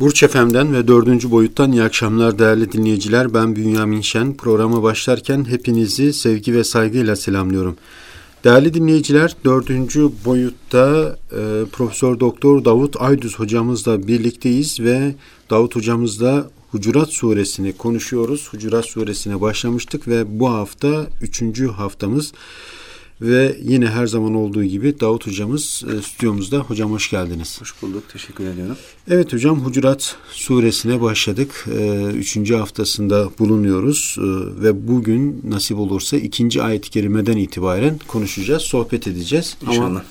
Burç Efem'den ve dördüncü boyuttan iyi akşamlar değerli dinleyiciler. Ben Bünyamin Şen. Programa başlarken hepinizi sevgi ve saygıyla selamlıyorum. Değerli dinleyiciler, dördüncü boyutta e, Profesör Doktor Davut Aydüz hocamızla birlikteyiz ve Davut hocamızla Hucurat suresini konuşuyoruz. Hucurat suresine başlamıştık ve bu hafta üçüncü haftamız. Ve yine her zaman olduğu gibi Davut hocamız e, stüdyomuzda. Hocam hoş geldiniz. Hoş bulduk. Teşekkür ediyorum. Evet hocam Hucurat suresine başladık. E, üçüncü haftasında bulunuyoruz. E, ve bugün nasip olursa ikinci ayet-i kerimeden itibaren konuşacağız, sohbet edeceğiz. İnşallah. Ama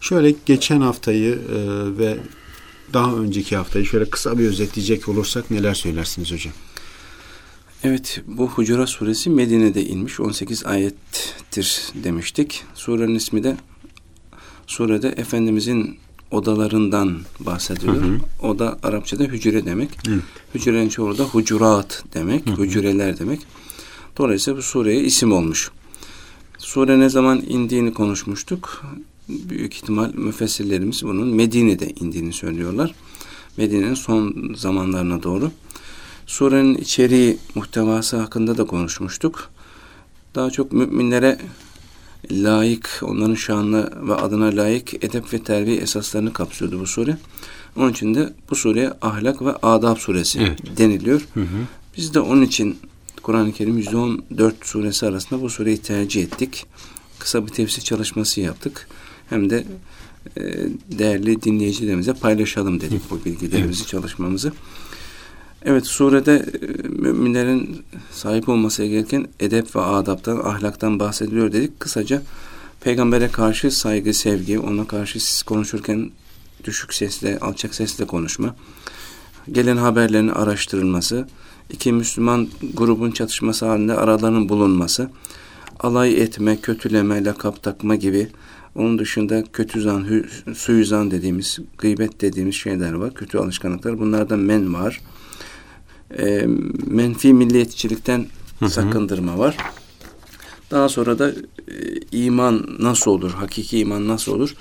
şöyle geçen haftayı ve daha önceki haftayı şöyle kısa bir özetleyecek olursak neler söylersiniz hocam? Evet bu Hucurat suresi Medine'de inmiş 18 ayettir demiştik. Surenin ismi de surede Efendimizin odalarından bahsediyor. Hı hı. Oda Arapçada hücre demek. Hı. Hücrenin çoğu da hucurat demek. Hı hı. Hücreler demek. Dolayısıyla bu sureye isim olmuş. Sure ne zaman indiğini konuşmuştuk. Büyük ihtimal müfessirlerimiz bunun Medine'de indiğini söylüyorlar. Medine'nin son zamanlarına doğru. Surenin içeriği, muhtevası hakkında da konuşmuştuk. Daha çok müminlere layık, onların şanlı ve adına layık edep ve terbiye esaslarını kapsıyordu bu sure. Onun için de bu sureye ahlak ve adab suresi evet. deniliyor. Hı hı. Biz de onun için Kur'an-ı Kerim 114 suresi arasında bu sureyi tercih ettik. Kısa bir tefsir çalışması yaptık. Hem de e, değerli dinleyicilerimize paylaşalım dedik bu bilgilerimizi, evet. çalışmamızı. Evet surede e, müminlerin sahip olması gereken edep ve adaptan, ahlaktan bahsediliyor dedik. Kısaca peygambere karşı saygı, sevgi, ona karşı siz konuşurken düşük sesle, alçak sesle konuşma, gelen haberlerin araştırılması, iki Müslüman grubun çatışması halinde aralarının bulunması, alay etme, kötüleme, lakap takma gibi onun dışında kötü zan, suizan dediğimiz, gıybet dediğimiz şeyler var. Kötü alışkanlıklar. Bunlardan men var e, menfi milliyetçilikten hı hı. sakındırma var. Daha sonra da e, iman nasıl olur, hakiki iman nasıl olur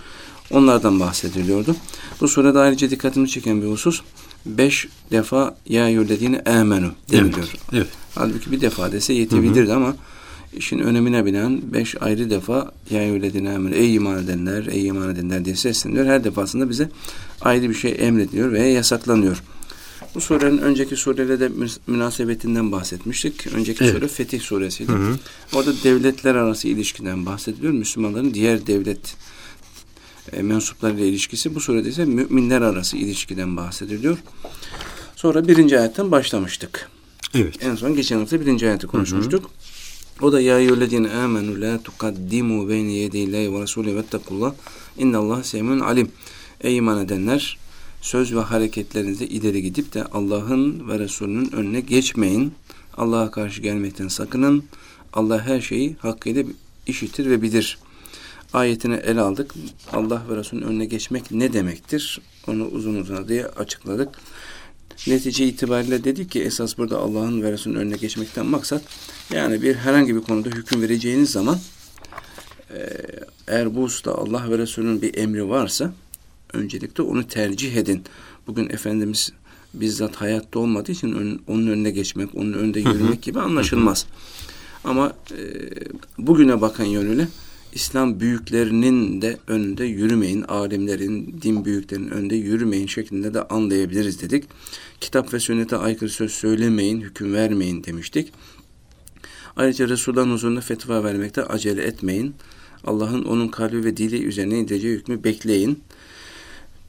onlardan bahsediliyordu. Bu surede ayrıca dikkatimi çeken bir husus beş defa ya yüllediğini emenu deniliyor. Evet, evet. Halbuki bir defa dese yetebilirdi hı hı. ama işin önemine binen beş ayrı defa ya yüllediğini emenu ey iman edenler, ey iman edenler diye sesleniyor. Her defasında bize ayrı bir şey emrediyor veya yasaklanıyor. Bu surenin önceki sureyle de münasebetinden bahsetmiştik. Önceki evet. sure Fetih suresiydi. Hı hı. Orada devletler arası ilişkiden bahsediliyor. Müslümanların diğer devlet e, mensuplarıyla ilişkisi. Bu surede ise müminler arası ilişkiden bahsediliyor. Sonra birinci ayetten başlamıştık. Evet. En son geçen hafta birinci ayeti konuşmuştuk. Hı hı. O da ya eyyühellezine amenu la tukaddimu beyne yedeyillahi ve resulü vettekullah innallah semun alim. Ey iman edenler söz ve hareketlerinizde ileri gidip de Allah'ın ve Resulünün önüne geçmeyin. Allah'a karşı gelmekten sakının. Allah her şeyi hakkıyla işitir ve bilir. Ayetini ele aldık. Allah ve Resulünün önüne geçmek ne demektir? Onu uzun uzun diye açıkladık. Netice itibariyle dedik ki esas burada Allah'ın ve Resulünün önüne geçmekten maksat yani bir herhangi bir konuda hüküm vereceğiniz zaman eğer bu usta Allah ve Resulünün bir emri varsa öncelikle onu tercih edin. Bugün Efendimiz bizzat hayatta olmadığı için onun önüne geçmek, onun önünde yürümek gibi anlaşılmaz. Ama e, bugüne bakan yönüyle İslam büyüklerinin de önünde yürümeyin, alimlerin, din büyüklerinin önünde yürümeyin şeklinde de anlayabiliriz dedik. Kitap ve sünnete aykırı söz söylemeyin, hüküm vermeyin demiştik. Ayrıca Resulullah'ın huzurunda fetva vermekte acele etmeyin. Allah'ın onun kalbi ve dili üzerine indireceği hükmü bekleyin.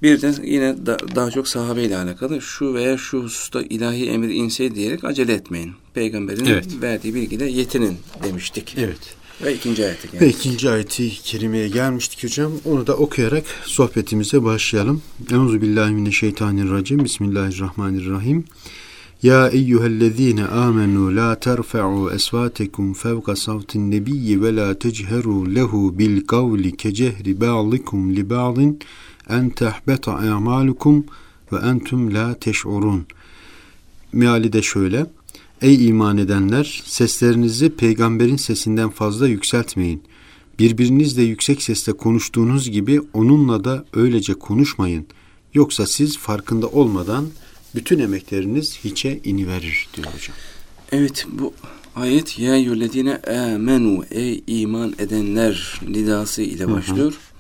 Bir de yine da, daha çok sahabeyle alakalı şu veya şu hususta ilahi emir inse diyerek acele etmeyin. Peygamberin evet. verdiği bilgiyle yetinin demiştik. Evet. Ve ikinci ayete geldik. Ve ikinci ayeti kerimeye gelmiştik hocam. Onu da okuyarak sohbetimize başlayalım. Euzu billahi mineşşeytanirracim. Bismillahirrahmanirrahim. Ya eyyühellezine amenu la terfa'u esvatekum fevka savtin nebiyyi ve la techeru lehu bil kavli kecehri ba'dikum li ba'din en tehbeta a'malukum ve entum la teş'urun. Meali de şöyle. Ey iman edenler seslerinizi peygamberin sesinden fazla yükseltmeyin. Birbirinizle yüksek sesle konuştuğunuz gibi onunla da öylece konuşmayın. Yoksa siz farkında olmadan bütün emekleriniz hiçe iniverir diyor hocam. Evet bu ayet ya yüllezine amenu ey iman edenler nidası ile başlıyor. Hı hı.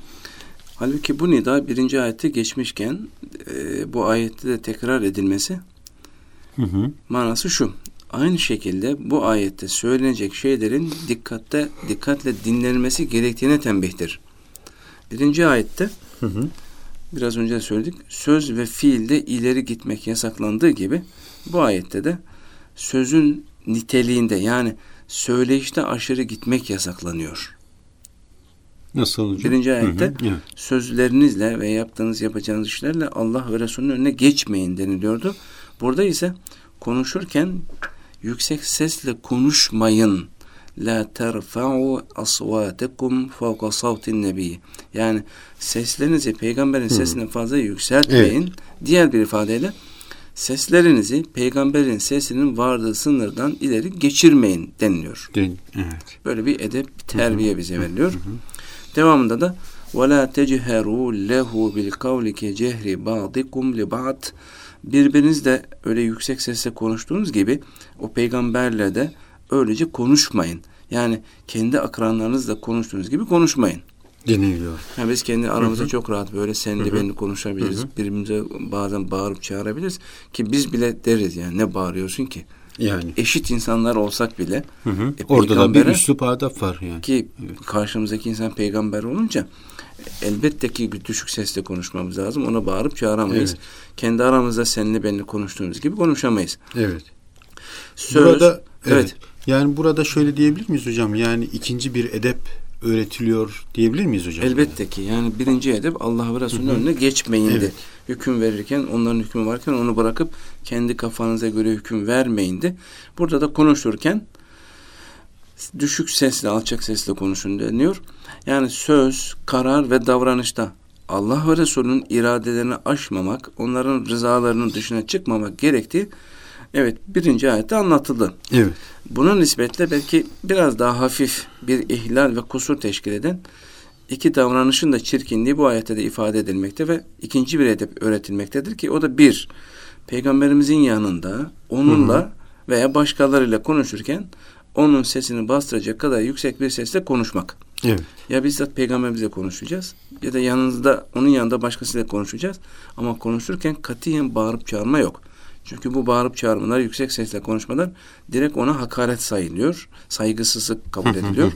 Halbuki bu nida birinci ayette geçmişken e, bu ayette de tekrar edilmesi hı hı. manası şu. Aynı şekilde bu ayette söylenecek şeylerin dikkatte dikkatle dinlenmesi gerektiğine tembihtir. Birinci ayette hı hı. biraz önce söyledik söz ve fiilde ileri gitmek yasaklandığı gibi bu ayette de sözün niteliğinde yani söyleyişte aşırı gitmek yasaklanıyor. Nasıl hocam? Birinci ayette hı hı, evet. sözlerinizle ve yaptığınız yapacağınız işlerle Allah ve Resulünün önüne geçmeyin deniliyordu. Burada ise konuşurken yüksek sesle konuşmayın. La terfa'u asvatekum fawqa savtin nebi. Yani seslerinizi peygamberin sesine fazla yükseltmeyin. Evet. Diğer bir ifadeyle seslerinizi peygamberin sesinin vardığı sınırdan ileri geçirmeyin deniliyor. evet. Böyle bir edep, bir terbiye bize veriliyor. Hı hı. Devamında da وَلَا تَجْهَرُوا لَهُ بِالْقَوْلِ كَجَهْرِ بَعْضِكُمْ لِبَعْضٍ Birbirinizle öyle yüksek sesle konuştuğunuz gibi o peygamberle de öylece konuşmayın. Yani kendi akranlarınızla konuştuğunuz gibi konuşmayın. Deniliyor. Yani biz kendi aramızda Hı-hı. çok rahat böyle senli benli konuşabiliriz. Hı-hı. Birbirimize bazen bağırıp çağırabiliriz. Ki biz bile deriz yani ne bağırıyorsun ki? Yani. Eşit insanlar olsak bile. Hı hı. E, Orada da bir üslup adap var yani. Ki evet. karşımızdaki insan peygamber olunca elbette ki düşük sesle konuşmamız lazım. Ona bağırıp çağıramayız. Evet. Kendi aramızda seninle benimle konuştuğumuz gibi konuşamayız. Evet. Söz, burada evet. evet. Yani burada şöyle diyebilir miyiz hocam? Yani ikinci bir edep öğretiliyor diyebilir miyiz hocam? Elbette ki. Yani birinci edep Allah ve Resulü'nün önüne geçmeyindi. Evet. Hüküm verirken, onların hükmü varken onu bırakıp kendi kafanıza göre hüküm vermeyindi. Burada da konuşurken düşük sesle, alçak sesle konuşun deniyor. Yani söz, karar ve davranışta Allah ve Resulünün iradelerini aşmamak, onların rızalarının dışına çıkmamak gerektiği evet birinci ayette anlatıldı. Evet. Buna nispetle belki biraz daha hafif bir ihlal ve kusur teşkil eden iki davranışın da çirkinliği bu ayette de ifade edilmekte ve ikinci bir edep öğretilmektedir ki o da bir, peygamberimizin yanında onunla hı hı. veya başkalarıyla konuşurken onun sesini bastıracak kadar yüksek bir sesle konuşmak. Evet. Ya bizzat peygamberimizle konuşacağız ya da yanınızda onun yanında başkasıyla konuşacağız ama konuşurken katiyen bağırıp çağırma yok. Çünkü bu bağırıp çağırmalar, yüksek sesle konuşmalar direkt ona hakaret sayılıyor. Saygısızlık kabul ediliyor.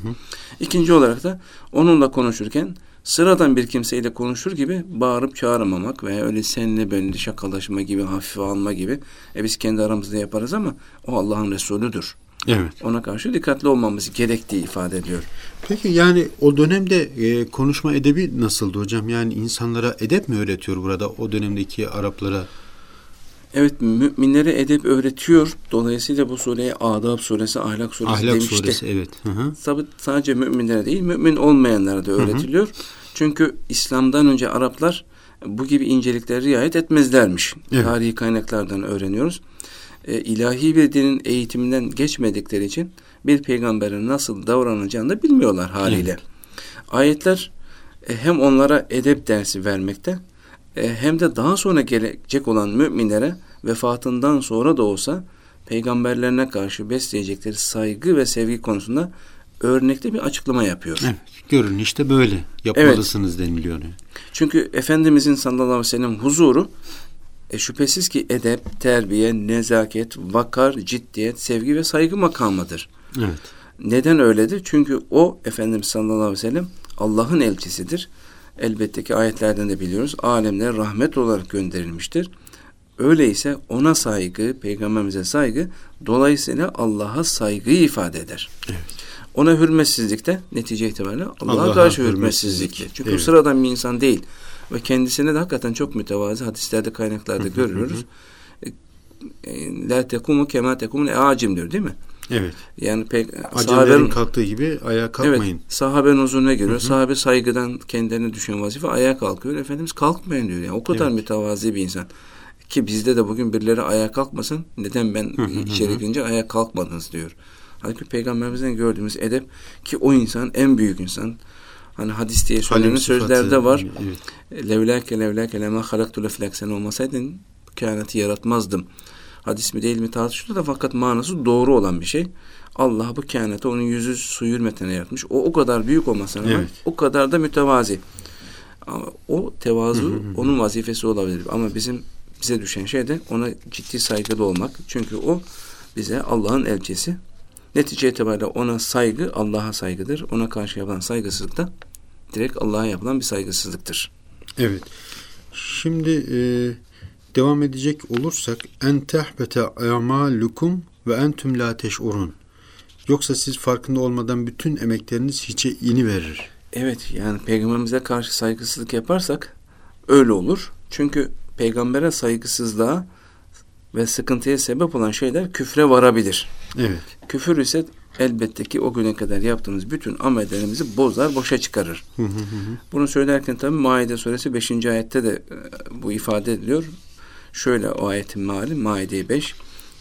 İkinci olarak da onunla konuşurken sıradan bir kimseyle konuşur gibi bağırıp çağırmamak veya öyle seninle benimle şakalaşma gibi, hafife alma gibi. E biz kendi aramızda yaparız ama o Allah'ın Resulüdür. Evet. Ona karşı dikkatli olmamız gerektiği ifade ediyor. Peki yani o dönemde e, konuşma edebi nasıldı hocam? Yani insanlara edep mi öğretiyor burada o dönemdeki Araplara? Evet müminlere edep öğretiyor. Dolayısıyla bu sureye Adab suresi, Ahlak suresi Ahlak demişti. suresi evet. Hı hı. Tabi sadece müminlere değil, mümin olmayanlara da öğretiliyor. Hı hı. Çünkü İslam'dan önce Araplar bu gibi incelikleri riayet etmezlermiş. Evet. Tarihi kaynaklardan öğreniyoruz. E, ilahi bir dinin eğitiminden geçmedikleri için bir peygamberin nasıl davranacağını da bilmiyorlar haliyle. Evet. Ayetler e, hem onlara edep dersi vermekte hem de daha sonra gelecek olan müminlere vefatından sonra da olsa peygamberlerine karşı besleyecekleri saygı ve sevgi konusunda örnekte bir açıklama yapıyor. Evet, görün işte böyle yapmalısınız evet. deniliyor. Çünkü Efendimizin sallallahu aleyhi ve sellem huzuru e, şüphesiz ki edep, terbiye, nezaket, vakar, ciddiyet, sevgi ve saygı makamıdır. Evet. Neden öyledir? Çünkü o Efendimiz sallallahu aleyhi ve sellem Allah'ın elçisidir elbette ki ayetlerden de biliyoruz. Alemlere rahmet olarak gönderilmiştir. Öyleyse ona saygı, peygamberimize saygı dolayısıyla Allah'a saygıyı ifade eder. Evet. Ona hürmetsizlik de netice itibariyle Allah'a Allah karşı hürmetsizliktir. Çünkü evet. sıradan bir insan değil. Ve kendisine de hakikaten çok mütevazı hadislerde kaynaklarda görüyoruz. E, La tekumu kema tekumun acim diyor değil mi? Evet. Yani pek sahabenin kalktığı gibi ayağa kalkmayın. Evet, sahabenin huzuruna geliyor. Hı hı. Sahabe saygıdan kendilerine düşen vazife ayağa kalkıyor. Efendimiz kalkmayın diyor. Yani o kadar evet. mütevazi bir insan. Ki bizde de bugün birileri ayağa kalkmasın. Neden ben hı hı içeri girince ayağa kalkmadınız diyor. Halbuki peygamberimizden gördüğümüz edep ki o insan en büyük insan. Hani hadis diye söylenen sözlerde var. Evet. Levlake levlake lema halaktu leflak sen olmasaydın kainatı yaratmazdım. Hadis mi değil mi tartışılıyor da fakat manası doğru olan bir şey. Allah bu kainatı onun yüzü su hürmetine yaratmış. O o kadar büyük olmasına rağmen Evet. o kadar da mütevazi. Ama o tevazu Hı hı hı. onun vazifesi olabilir. Ama bizim bize düşen şey de ona ciddi saygılı olmak. Çünkü o bize Allah'ın elçisi. Netice itibariyle ona saygı Allah'a saygıdır. Ona karşı yapılan saygısızlık da direkt Allah'a yapılan bir saygısızlıktır. Evet. Şimdi e, devam edecek olursak en tehbete amalukum ve entüm la teş'urun. Yoksa siz farkında olmadan bütün emekleriniz hiçe ini verir. Evet yani peygamberimize karşı saygısızlık yaparsak öyle olur. Çünkü peygambere saygısızlığa ve sıkıntıya sebep olan şeyler küfre varabilir. Evet. Küfür ise elbette ki o güne kadar yaptığımız bütün amellerimizi bozar, boşa çıkarır. Hı hı hı. Bunu söylerken tabi Maide suresi 5. ayette de e, bu ifade ediliyor. Şöyle o ayetin meali Maide 5.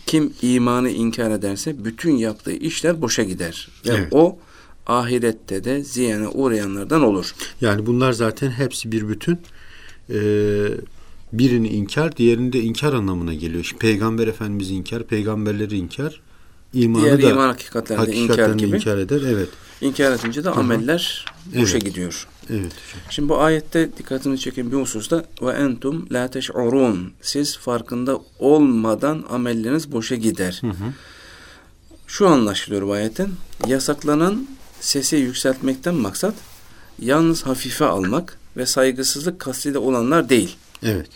Kim imanı inkar ederse bütün yaptığı işler boşa gider. Ve Evet. o ahirette de ziyana uğrayanlardan olur. Yani bunlar zaten hepsi bir bütün. Ee, birini inkar, diğerini de inkar anlamına geliyor. Şimdi Peygamber Efendimiz inkar, peygamberleri inkar, imanı Diğer da iman hakikatlerinde inkar hakikatlerini gibi. inkar eder. Evet. İnkar edince de hı. ameller boşa Evet. gidiyor. Evet. Şimdi bu ayette dikkatini çeken bir hususta ve entum la teş'urun. Siz farkında olmadan amelleriniz boşa gider. Hı hı. Şu anlaşılıyor bu ayetten. Yasaklanan sesi yükseltmekten maksat yalnız hafife almak ve saygısızlık kastıyla olanlar değil. Evet.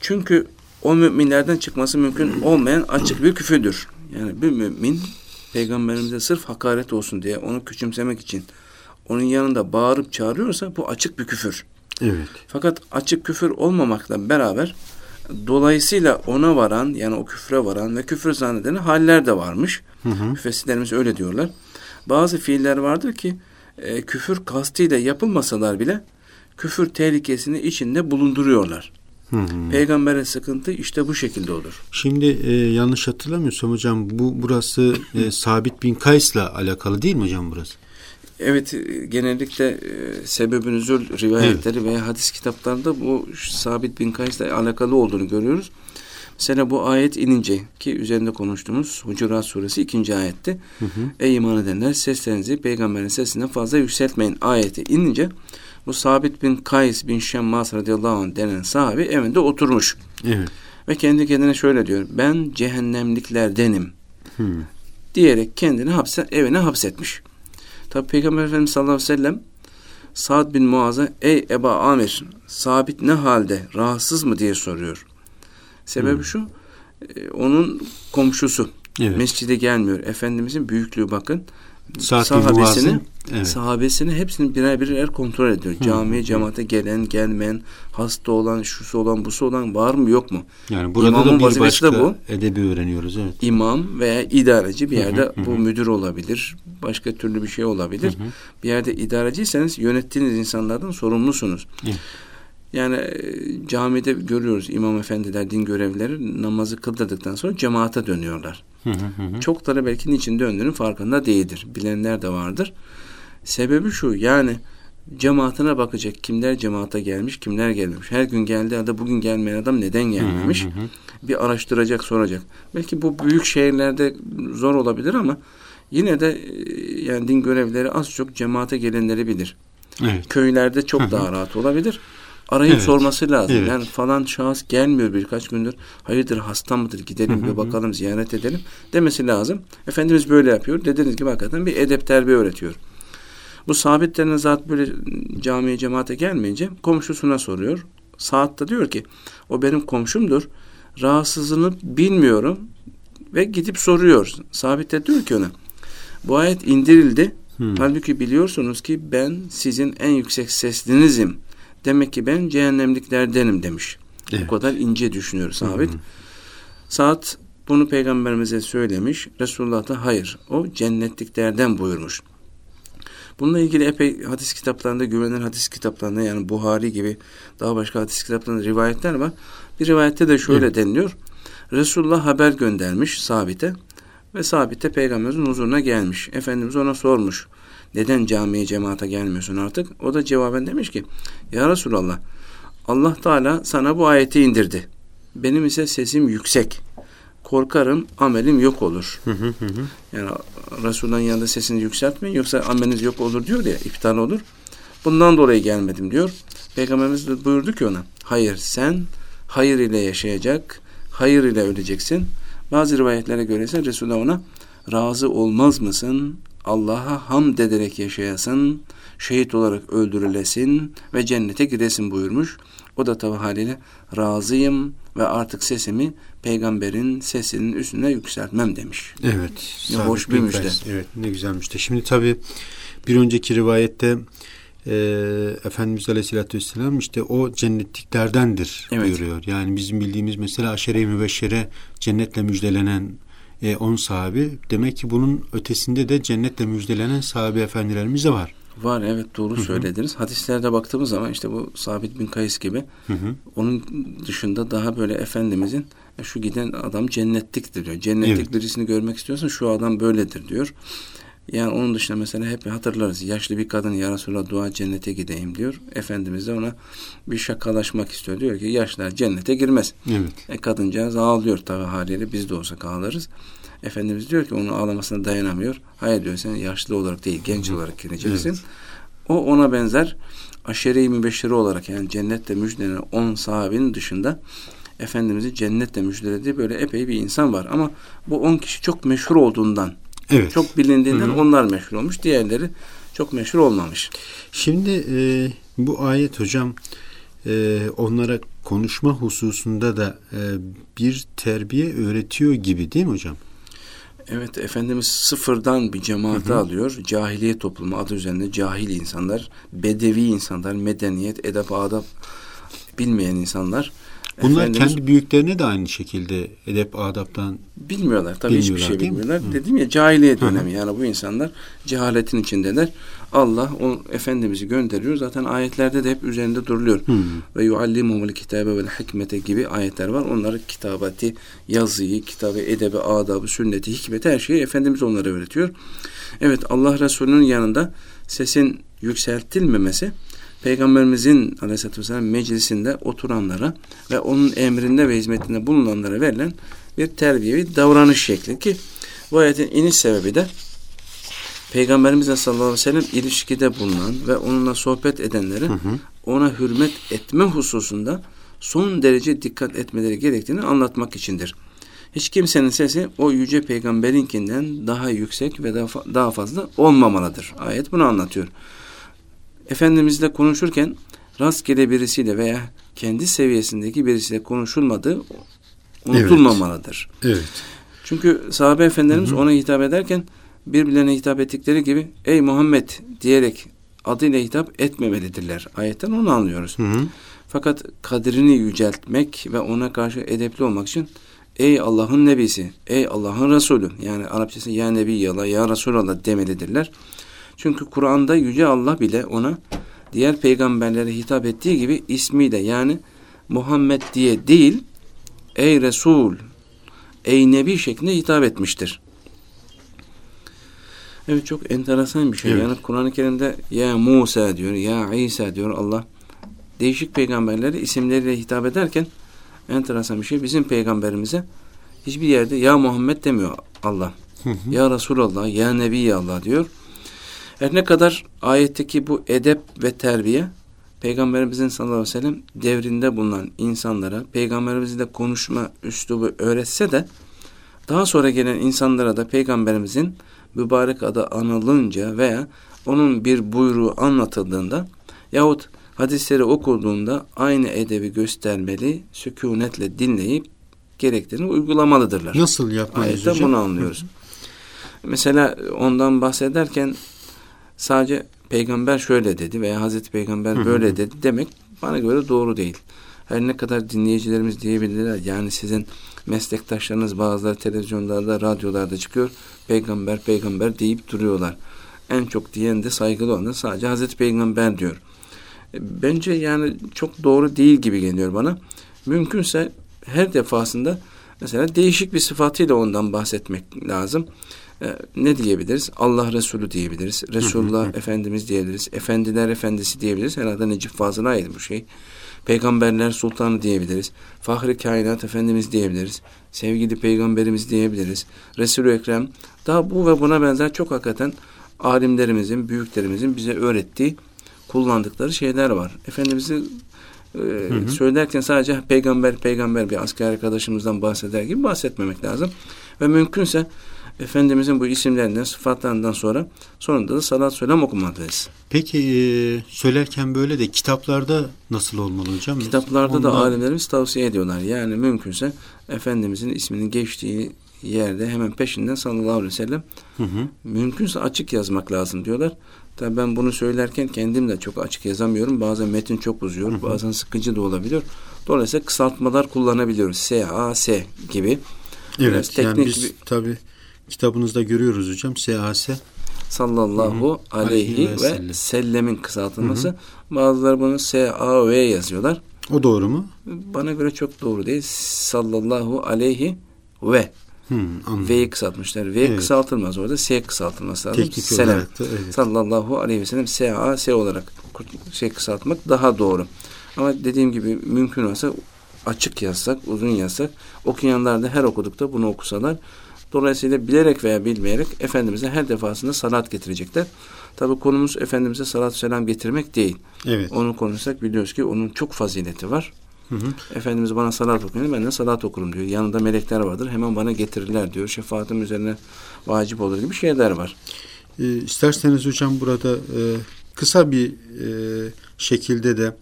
Çünkü o müminlerden çıkması mümkün olmayan açık bir küfürdür. Yani bir mümin peygamberimize sırf hakaret olsun diye onu küçümsemek için onun yanında bağırıp çağırıyorsa bu açık bir küfür. Evet. Fakat açık küfür olmamakla beraber dolayısıyla ona varan yani o küfre varan ve küfür zanneden haller de varmış. Hı hı. Müfessirlerimiz öyle diyorlar. Bazı fiiller vardır ki e, küfür kastıyla yapılmasalar bile küfür tehlikesini içinde bulunduruyorlar. Hı hı. Peygambere sıkıntı işte bu şekilde olur. Şimdi e, yanlış hatırlamıyorsam hocam bu burası e, Sabit bin Kays'la alakalı değil mi hocam burası? Evet e, genellikle e, sebebin nüzul rivayetleri veya hadis kitaplarında bu Sabit bin Kays'la alakalı olduğunu görüyoruz. Mesela bu ayet inince ki üzerinde konuştuğumuz Hucurat suresi ikinci ayetti. Hı hı. Ey iman edenler seslerinizi peygamberin sesinden fazla yükseltmeyin ayeti inince bu Sabit bin Kays bin Şemmas radıyallahu anh denen sahabi evinde oturmuş. Evet. Ve kendi kendine şöyle diyor. Ben cehennemliklerdenim Hı. diyerek kendini hapse, evine hapsetmiş. Tabi Peygamber Efendimiz sallallahu aleyhi ve sellem Sa'd bin Muaz'a ey Eba Amir sabit ne halde rahatsız mı diye soruyor. Sebebi Hmm. şu e, onun komşusu Evet. mescide gelmiyor. Efendimizin büyüklüğü bakın. Sa'd bin Muaz'ın evet. sahabesini hepsini birer birer kontrol ediyor. Hı, Camiye, hı. cemaate gelen, gelmeyen, hasta olan, şusu olan, busu olan var mı yok mu? Yani burada İmamın da bir de başka bu. edebi öğreniyoruz evet. imam veya idareci bir Hı hı, yerde hı bu hı. müdür olabilir. Başka türlü bir şey olabilir. Hı hı. Bir yerde idareciyseniz yönettiğiniz insanlardan sorumlusunuz. Evet. Yani e, camide görüyoruz imam efendiler, din görevlileri namazı kıldırdıktan sonra cemaate dönüyorlar. Hı hı hı hı. Çokları belki niçin döndüğünün farkında değildir. Bilenler de vardır. Sebebi şu yani cemaatine bakacak. Kimler cemaate gelmiş, kimler gelmemiş. Her gün geldiği halde bugün gelmeyen adam neden gelmemiş? Hı hı hı. bir araştıracak, soracak. Belki bu büyük şehirlerde zor olabilir ama yine de e, yani din görevlileri az çok cemaate gelenleri bilir. Evet. Köylerde çok daha rahat olabilir. Arayıp Evet. sorması lazım. Evet. Yani falan şahıs gelmiyor birkaç gündür. Hayırdır hasta mıdır? Gidelim bir bakalım, ziyaret edelim demesi lazım. Efendimiz böyle yapıyor. Dediğiniz gibi hakikaten bir edep terbiye öğretiyor. Bu sabit denen zat böyle camiye cemaate gelmeyince komşusuna soruyor. Saat da diyor ki o benim komşumdur. Rahatsızlığını bilmiyorum ve gidip soruyor. Sabit de diyor ki ona bu ayet indirildi. Hı. Halbuki biliyorsunuz ki ben sizin en yüksek seslinizim. Demek ki ben cehennemliklerdenim demiş. Evet. Bu kadar ince düşünüyor sabit. Hı. Saat bunu peygamberimize söylemiş. Resulullah da hayır. O cennetliklerden buyurmuş. Bununla ilgili epey hadis kitaplarında, güvenilir hadis kitaplarında yani Buhari gibi daha başka hadis kitaplarında rivayetler var. Bir rivayette de şöyle Evet. deniliyor. Resulullah haber göndermiş Sabit'e ve Sabit'e peygamberimizin huzuruna gelmiş. Efendimiz ona sormuş. Neden camiye cemaate gelmiyorsun artık? O da cevaben demiş ki Ya Resulallah Allah Teala sana bu ayeti indirdi. benim ise sesim yüksek. Korkarım amelim yok olur. Yani Resulullah'ın yanında sesini yükseltmeyin yoksa ameliniz yok olur diyor ya iptal olur. Bundan dolayı gelmedim diyor. Peygamberimiz de buyurdu ki ona hayır sen hayır ile yaşayacak, hayır ile öleceksin. Bazı rivayetlere göre ise Resulullah ona razı olmaz mısın? Allah'a hamd ederek yaşayasın, şehit olarak öldürülesin ve cennete giresin buyurmuş. O da tabi haliyle razıyım ve artık sesimi peygamberin sesinin üstüne yükseltmem demiş. Evet. Ne hoş bir müjde. Evet ne güzel müjde. Şimdi tabi bir önceki rivayette e, Efendimiz Aleyhisselatü Vesselam işte o cennetliklerdendir evet. buyuruyor. Yani bizim bildiğimiz mesela aşere-i mübeşşere cennetle müjdelenen e, on sahabi. Demek ki bunun ötesinde de cennetle müjdelenen sahabe efendilerimiz de var. Var evet doğru Hı-hı. söylediniz. Hadislerde baktığımız zaman işte bu Sabit bin Kays gibi Hı-hı. onun dışında daha böyle Efendimizin e, şu giden adam cennetliktir diyor. Cennetlik evet. birisini görmek istiyorsan şu adam böyledir diyor. Yani onun dışında mesela hep hatırlarız. Yaşlı bir kadın ya Resulallah dua cennete gideyim diyor. Efendimiz de ona bir şakalaşmak istiyor. Diyor ki yaşlar cennete girmez. Evet. E, kadıncağız ağlıyor tabi haliyle biz de olsak ağlarız. Efendimiz diyor ki onun ağlamasına dayanamıyor. Hayır diyor sen yaşlı olarak değil genç olarak gireceksin. Evet. O ona benzer aşere-i mübeşşiri olarak yani cennette müjdelenen on sahabinin dışında Efendimiz'i cennetle müjdelediği böyle epey bir insan var. Ama bu on kişi çok meşhur olduğundan Evet. Çok bilindiğinden Hı-hı. onlar meşhur olmuş. Diğerleri çok meşhur olmamış. Şimdi e, bu ayet hocam e, onlara konuşma hususunda da e, bir terbiye öğretiyor gibi değil mi hocam? Evet Efendimiz sıfırdan bir cemaati hı hı. alıyor. Cahiliye toplumu adı üzerinde cahil insanlar, bedevi insanlar, medeniyet, edep, adab bilmeyen insanlar Bunlar Efendimiz, kendi büyüklerine de aynı şekilde edep adaptan bilmiyorlar. Tabii hiçbir şey bilmiyorlar. Mi? Dedim ya cahiliye dönemi Hı. yani bu insanlar cehaletin içindeler. Allah o Efendimiz'i gönderiyor. Zaten ayetlerde de hep üzerinde duruluyor. Hı. Ve yuallimumul kitabe vel hikmete gibi ayetler var. Onları kitabeti, yazıyı, kitabı, edebi, adabı, sünneti, hikmeti her şeyi Efendimiz onlara öğretiyor. Evet Allah Resulü'nün yanında sesin yükseltilmemesi Peygamberimizin aleyhissalatü vesselam meclisinde oturanlara ve onun emrinde ve hizmetinde bulunanlara verilen bir terbiyevi davranış şekli ki bu ayetin iniş sebebi de Peygamberimizle sallallahu aleyhi ve sellem ilişkide bulunan ve onunla sohbet hı hı. ona hürmet etme hususunda son derece dikkat etmeleri gerektiğini anlatmak içindir. Hiç kimsenin sesi o yüce peygamberinkinden daha yüksek ve daha fazla olmamalıdır. Ayet bunu anlatıyor. Efendimizle konuşurken rastgele birisiyle veya kendi seviyesindeki birisiyle konuşulmadığı unutulmamalıdır. Evet. evet. Çünkü sahabe efendilerimiz hı hı. ona hitap ederken birbirlerine hitap ettikleri gibi ey Muhammed diyerek adıyla hitap etmemelidirler. Ayetten onu anlıyoruz. Hı hı. Fakat kadrini yüceltmek ve ona karşı edepli olmak için ey Allah'ın nebisi, ey Allah'ın Resulü yani Arapçası ya Nebi ya, ya Resulallah demelidirler. Çünkü Kur'an'da Yüce Allah bile ona diğer peygamberlere hitap ettiği gibi ismiyle yani Muhammed diye değil ey Resul, ey Nebi şeklinde hitap etmiştir. Evet çok enteresan bir şey. Evet. Yani Kur'an-ı Kerim'de ya Musa diyor, ya İsa diyor Allah. Değişik peygamberleri isimleriyle hitap ederken enteresan bir şey. Bizim peygamberimize hiçbir yerde ya Muhammed demiyor Allah. Ya Resulallah, ya Nebi Allah diyor. Her ne kadar ayetteki bu edep ve terbiye Peygamberimizin sallallahu aleyhi ve sellem devrinde bulunan insanlara Peygamberimizle konuşma üslubu öğretse de daha sonra gelen insanlara da Peygamberimizin mübarek adı anılınca veya onun bir buyruğu anlatıldığında yahut hadisleri okuduğunda aynı edebi göstermeli, sükunetle dinleyip gerektiğini uygulamalıdırlar. Nasıl yapmalıyız Ayette hocam? bunu anlıyoruz. Mesela ondan bahsederken sadece peygamber şöyle dedi veya Hazreti Peygamber böyle dedi demek bana göre doğru değil. Her ne kadar dinleyicilerimiz diyebilirler yani sizin meslektaşlarınız bazıları televizyonlarda, radyolarda çıkıyor. Peygamber, peygamber deyip duruyorlar. En çok diyen de saygılı olan da sadece Hazreti Peygamber diyor. E, bence yani çok doğru değil gibi geliyor bana. Mümkünse her defasında mesela değişik bir sıfatıyla ondan bahsetmek lazım. Ee, ne diyebiliriz? Allah Resulü diyebiliriz. Resulullah Efendimiz diyebiliriz. Efendiler Efendisi diyebiliriz. Herhalde Necip Fazıl'a ait bu şey. Peygamberler Sultanı diyebiliriz. Fahri Kainat Efendimiz diyebiliriz. Sevgili Peygamberimiz diyebiliriz. Resul-i Ekrem. Daha bu ve buna benzer çok hakikaten alimlerimizin, büyüklerimizin bize öğrettiği, kullandıkları şeyler var. Efendimiz'i e, hı hı. söylerken sadece peygamber peygamber bir asker arkadaşımızdan bahseder gibi bahsetmemek lazım. Ve mümkünse Efendimizin bu isimlerinden, sıfatlarından sonra sonunda da salat selam okumalıyız. Peki e, söylerken böyle de kitaplarda nasıl olmalı hocam? Kitaplarda Ondan... da alimlerimiz tavsiye ediyorlar. Yani mümkünse Efendimizin isminin geçtiği yerde hemen peşinden sallallahu aleyhi ve sellem hı hı. mümkünse açık yazmak lazım diyorlar. Tabii ben bunu söylerken kendim de çok açık yazamıyorum. Bazen metin çok uzuyor, hı hı. bazen sıkıcı da olabiliyor. Dolayısıyla kısaltmalar kullanabiliyoruz. S, A, S gibi. Evet, Biraz teknik yani biz bir... tabii kitabınızda görüyoruz hocam. SAS sallallahu Hı-hı. aleyhi ve, ve sellemin kısaltılması. Hı-hı. Bazıları bunu S-A-V yazıyorlar. O doğru mu? Bana göre çok doğru değil. Sallallahu aleyhi ve. Hmm, V'yi kısaltmışlar. V evet. kısaltılmaz orada. S kısaltılması lazım. Teknik Selam. evet. Sallallahu aleyhi ve sellem S-A, S olarak şey kısaltmak daha doğru. Ama dediğim gibi mümkün olsa açık yazsak, uzun yazsak okuyanlar da her okudukta bunu okusalar Dolayısıyla bilerek veya bilmeyerek Efendimiz'e her defasında salat getirecekler. Tabi konumuz Efendimiz'e salat selam getirmek değil. Evet. Onu konuşsak biliyoruz ki onun çok fazileti var. Hı hı. Efendimiz bana salat okuyun, ben de salat okurum diyor. Yanında melekler vardır, hemen bana getirirler diyor. Şefaatim üzerine vacip olur gibi şeyler var. E, isterseniz hocam burada e, kısa bir e, şekilde de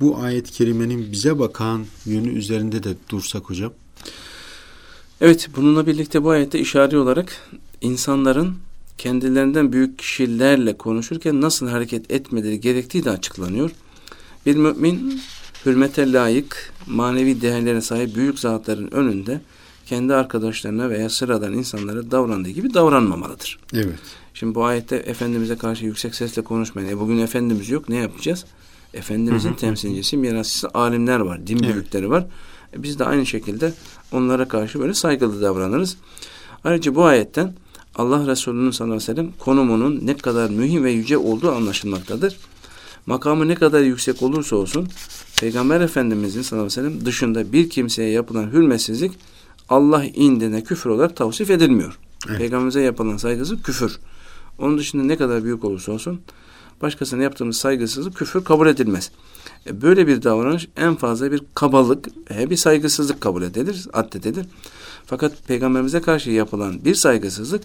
bu ayet-i kerimenin bize bakan yönü üzerinde de dursak hocam. Evet, bununla birlikte bu ayette işare olarak insanların kendilerinden büyük kişilerle konuşurken nasıl hareket etmeleri gerektiği de açıklanıyor. Bir mümin hürmete layık, manevi değerlere sahip büyük zatların önünde kendi arkadaşlarına veya sıradan insanlara davrandığı gibi davranmamalıdır. Evet. Şimdi bu ayette Efendimiz'e karşı yüksek sesle konuşmayın. E bugün Efendimiz yok ne yapacağız? Efendimizin temsilcisi, mirasçısı alimler var, din evet. büyükleri var. Biz de aynı şekilde onlara karşı böyle saygılı davranırız. Ayrıca bu ayetten Allah Resulü'nün sallallahu aleyhi ve sellem konumunun ne kadar mühim ve yüce olduğu anlaşılmaktadır. Makamı ne kadar yüksek olursa olsun Peygamber Efendimizin sallallahu aleyhi ve sellem dışında bir kimseye yapılan hürmetsizlik Allah indine küfür olarak tavsif edilmiyor. Evet. Peygamberimize yapılan saygısızlık küfür. Onun dışında ne kadar büyük olursa olsun başkasına yaptığımız saygısızlık küfür kabul edilmez. E, böyle bir davranış en fazla bir kabalık, e, bir saygısızlık kabul edilir, addedilir. Fakat peygamberimize karşı yapılan bir saygısızlık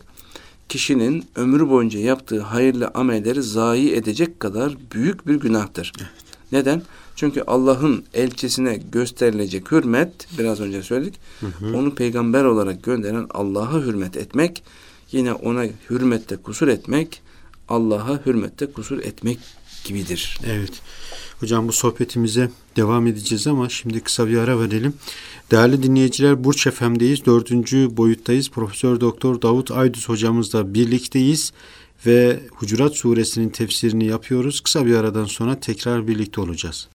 kişinin ömrü boyunca yaptığı hayırlı amelleri zayi edecek kadar büyük bir günahtır. Evet. Neden? Çünkü Allah'ın elçisine gösterilecek hürmet, biraz önce söyledik, hı hı. onu peygamber olarak gönderen Allah'a hürmet etmek, yine ona hürmette kusur etmek, Allah'a hürmette kusur etmek gibidir. Evet. Hocam bu sohbetimize devam edeceğiz ama şimdi kısa bir ara verelim. Değerli dinleyiciler Burç FM'deyiz. Dördüncü boyuttayız. Profesör Doktor Davut Aydüz hocamızla birlikteyiz ve Hucurat suresinin tefsirini yapıyoruz. Kısa bir aradan sonra tekrar birlikte olacağız.